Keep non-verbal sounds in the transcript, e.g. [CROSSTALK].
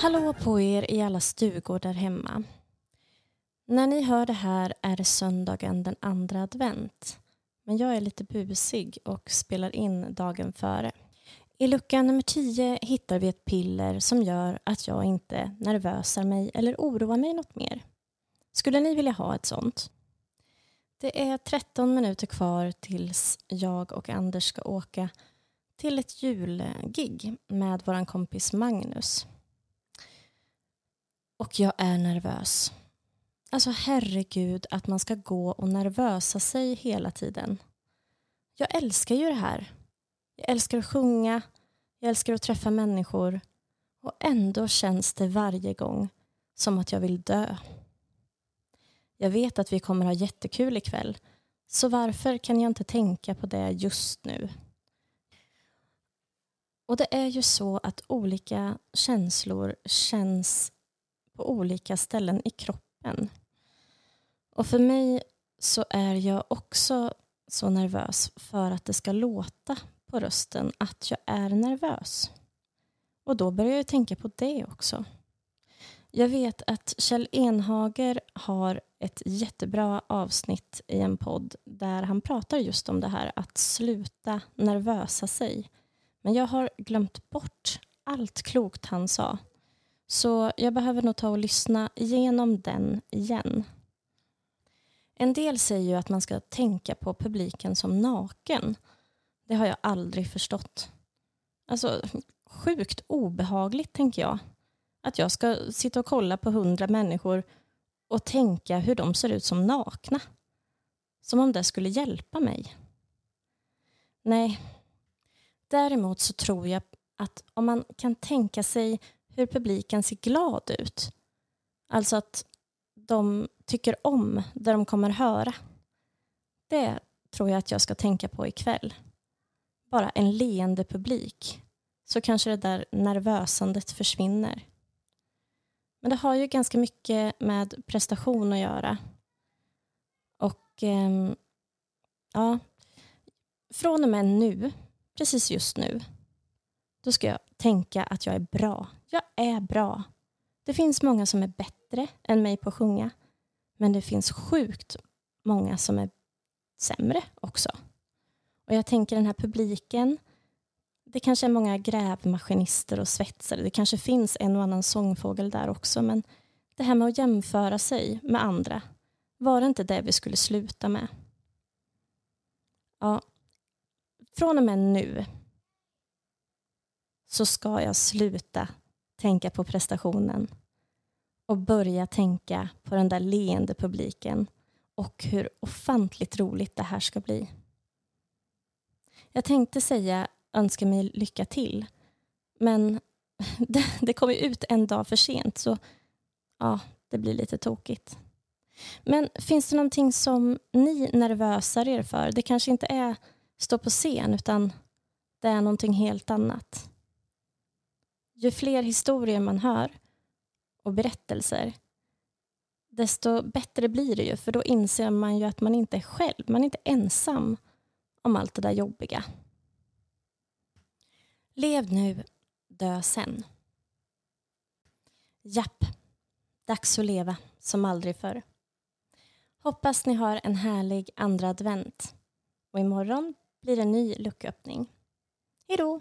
Hallå på er i alla stugor där hemma. När ni hör det här är det söndagen den andra advent. Men jag är lite busig och spelar in dagen före. I lucka nummer 10 hittar vi ett piller som gör att jag inte nervösar mig eller oroar mig något mer. Skulle ni vilja ha ett sånt? Det är 13 minuter kvar tills jag och Anders ska åka till ett julgig med vår kompis Magnus. Och jag är nervös. Alltså herregud att man ska gå och nervösa sig hela tiden. Jag älskar ju det här. Jag älskar att sjunga, jag älskar att träffa människor och ändå känns det varje gång som att jag vill dö. Jag vet att vi kommer ha jättekul ikväll så varför kan jag inte tänka på det just nu? Och det är ju så att olika känslor känns på olika ställen i kroppen. Och för mig så är jag också så nervös för att det ska låta på rösten att jag är nervös. Och då börjar jag tänka på det också. Jag vet att Kjell Enhager har ett jättebra avsnitt i en podd där han pratar just om det här att sluta nervösa sig. Men jag har glömt bort allt klokt han sa. Så jag behöver nog ta och lyssna igenom den igen. En del säger ju att man ska tänka på publiken som naken. Det har jag aldrig förstått. Alltså, sjukt obehagligt, tänker jag. Att jag ska sitta och kolla på hundra människor och tänka hur de ser ut som nakna. Som om det skulle hjälpa mig. Nej. Däremot så tror jag att om man kan tänka sig hur publiken ser glad ut. Alltså att de tycker om det de kommer höra. Det tror jag att jag ska tänka på ikväll. Bara en leende publik. Så kanske det där nervösandet försvinner. Men det har ju ganska mycket med prestation att göra. Och eh, ja, från och med nu, precis just nu, då ska jag tänka att jag är bra. Jag är bra. Det finns många som är bättre än mig på att sjunga. Men det finns sjukt många som är sämre också. Och jag tänker den här publiken, det kanske är många grävmaskinister och svetsare. Det kanske finns en och annan sångfågel där också. Men det här med att jämföra sig med andra, var det inte det vi skulle sluta med? Ja, från och med nu så ska jag sluta tänka på prestationen och börja tänka på den där leende publiken och hur ofantligt roligt det här ska bli. Jag tänkte säga önska mig lycka till men [LAUGHS] det, det ju ut en dag för sent så ja, det blir lite tokigt. Men finns det någonting som ni nervösar er för? Det kanske inte är stå på scen utan det är någonting helt annat ju fler historier man hör och berättelser desto bättre blir det ju för då inser man ju att man inte är själv, man är inte ensam om allt det där jobbiga. Lev nu, dö sen. Japp, dags att leva som aldrig förr. Hoppas ni har en härlig andra advent och imorgon blir det en ny lucköppning. Hej då!